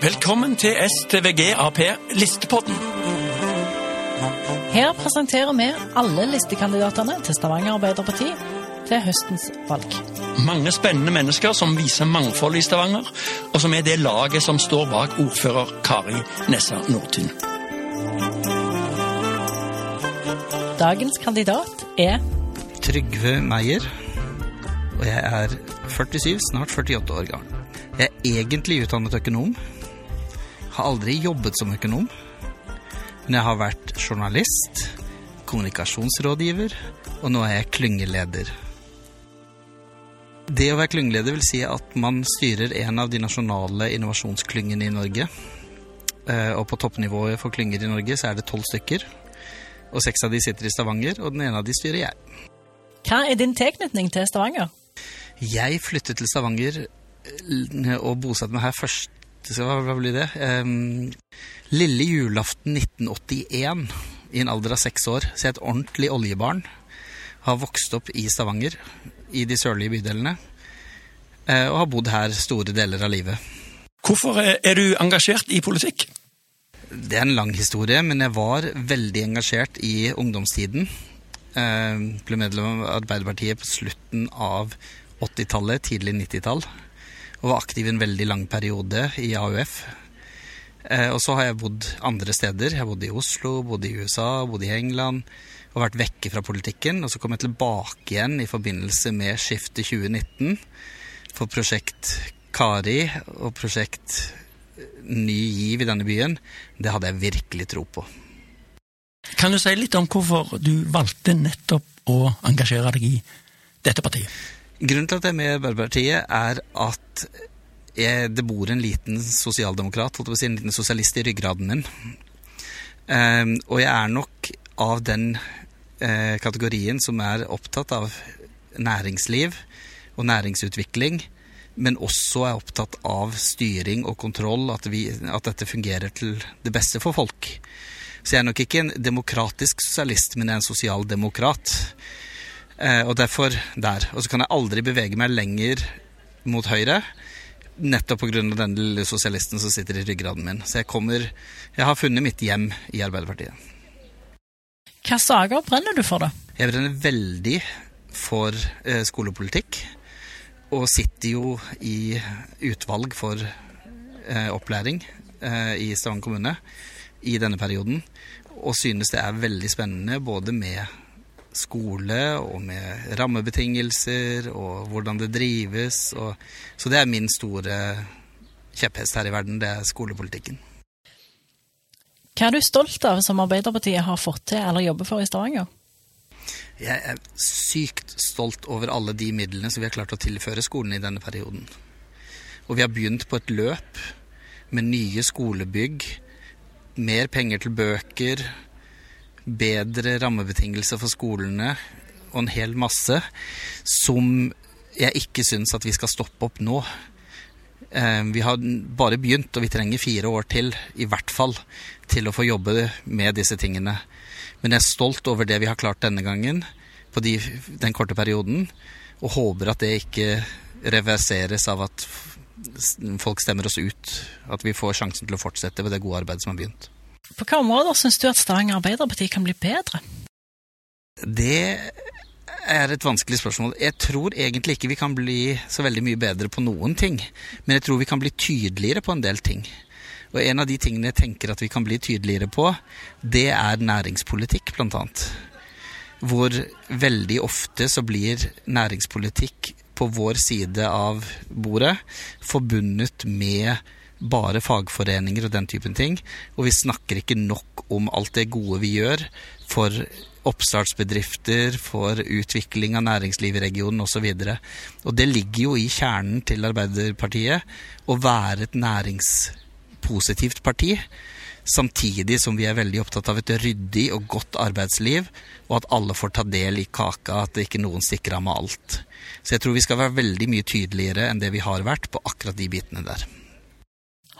Velkommen til STVG Ap Listepodden. Her presenterer vi alle listekandidatene til Stavanger Arbeiderparti til høstens valg. Mange spennende mennesker som viser mangfold i Stavanger, og som er det laget som står bak ordfører Kari Nessa Nordtun. Dagens kandidat er Trygve Meyer, og jeg er 47, snart 48 år gammel. Jeg er egentlig utdannet økonom. Har aldri jobbet som økonom. Men jeg har vært journalist, kommunikasjonsrådgiver, og nå er jeg klyngeleder. Det å være klyngeleder vil si at man styrer en av de nasjonale innovasjonsklyngene i Norge. Eh, Og på toppnivået for klynger i Norge så er det tolv stykker. Og seks av de sitter i Stavanger, og den ene av de styrer jeg. Hva er din tilknytning til Stavanger? Jeg flyttet til Stavanger eh, og bosatte meg her først så Hva blir det? Um, lille julaften 1981, i en alder av seks år. Så jeg er et ordentlig oljebarn. Har vokst opp i Stavanger, i de sørlige bydelene. eh, Og har bodd her store deler av livet. Hvorfor er er du engasjert i politikk? Det er en lang historie, men jeg var veldig engasjert i ungdomstiden. Jeg ble medlem av Arbeiderpartiet på slutten av 80-tallet, tidlig 90-tall. Og var aktiv en veldig lang periode i AUF. Eh, og så har jeg bodd andre steder. Jeg har bodd i Oslo, bodd i USA, bodd i England. Og vært vekke fra politikken. Og så kom jeg tilbake igjen i forbindelse med skiftet 2019 for prosjekt Kari og prosjekt Ny giv i denne byen. Det hadde jeg virkelig tro på. Kan du si litt om hvorfor du valgte nettopp å engasjere deg i dette partiet? Grunnen til at jeg er med i Arbeiderpartiet, er at jeg, det bor en liten sosialdemokrat, holdt jeg på å si, en liten sosialist i ryggraden min. Um, og jeg er nok av den uh, kategorien som er opptatt av næringsliv og næringsutvikling, men også er opptatt av styring og kontroll, at, vi, at dette fungerer til det beste for folk. Så jeg er nok ikke en demokratisk sosialist, men jeg er en sosialdemokrat. Eh, og derfor der. Og så kan jeg aldri bevege meg lenger mot høyre, nettopp pga. den lille sosialisten som sitter i ryggraden min. Så jeg kommer Jeg har funnet mitt hjem i Arbeiderpartiet. Hva saker brenner du for, da? Jeg brenner veldig for eh, skolepolitikk, og sitter jo i utvalg for eh, opplæring eh, i Stavanger kommune i denne perioden, og synes det er veldig spennende både med skole og med rammebetingelser og hvordan det drives. Og, så det er min store kjepphest her i verden, det er skolepolitikken. Hva er du stolt av som Arbeiderpartiet har fått til eller jobber for i Stavanger? Jeg er sykt stolt over alle de midlene som vi har klart å tilføre skolen i denne perioden. Og vi har begynt på et løp med nye skolebygg, mer penger til bøker, bedre rammebetingelser for skolene og en hel masse som jeg ikke syns at vi skal stoppe opp nå. Eh, Vi har bare begynt, og vi trenger fire år til, i hvert fall, til å få jobbe med disse tingene. Men jeg er stolt over det vi har klart denne gangen, på de, den korte perioden, og håper at det ikke reverseres av at folk stemmer oss ut. At vi får sjansen til å fortsette med det gode arbeidet som har begynt. På hvilke områder syns du at Stavanger Arbeiderparti kan bli bedre? Det er et vanskelig spørsmål. Jeg tror egentlig ikke vi kan bli så veldig mye bedre på noen ting. Men jeg tror vi kan bli tydeligere på en del ting. Og en av de tingene jeg tenker at vi kan bli tydeligere på, det er næringspolitikk, blant annet. Hvor veldig ofte så blir næringspolitikk på vår side av bordet forbundet med bare fagforeninger og den typen ting. Og vi snakker ikke nok om alt det gode vi gjør for oppstartsbedrifter, for utvikling av næringsliv i regionen osv. Og, og det ligger jo i kjernen til Arbeiderpartiet å være et næringspositivt parti. Samtidig som vi er veldig opptatt av et ryddig og godt arbeidsliv, og at alle får ta del i kaka, at ikke noen stikker av med alt. Så jeg tror vi skal være veldig mye tydeligere enn det vi har vært på akkurat de bitene der.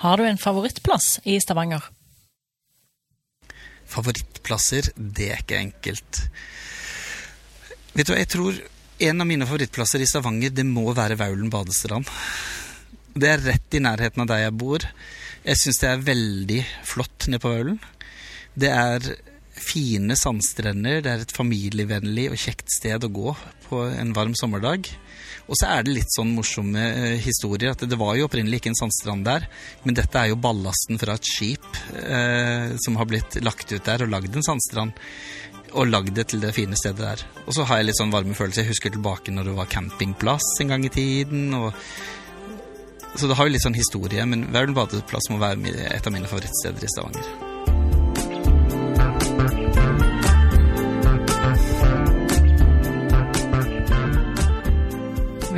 Har du en favorittplass i Stavanger? Favorittplasser, det er ikke enkelt. Vet du hva, jeg tror en av mine favorittplasser i Stavanger, det må være Vaulen badestrand. Det er rett i nærheten av der jeg bor. Jeg syns det er veldig flott nede på Vaulen. Det er fine sandstrender, det er et familievennlig og kjekt sted å gå på en varm sommerdag. Og så er det litt sånn morsomme eh, historier. at Det var jo opprinnelig ikke en sandstrand der, men dette er jo ballasten fra et skip eh, som har blitt lagt ut der og lagd en sandstrand. Og lagd det til det fine stedet der. Og så har jeg litt sånn varme følelser. Jeg husker tilbake når det var campingplass en gang i tiden. og så det har jo litt sånn historie, men Verden badeplass må være et av mine favorittsteder i Stavanger.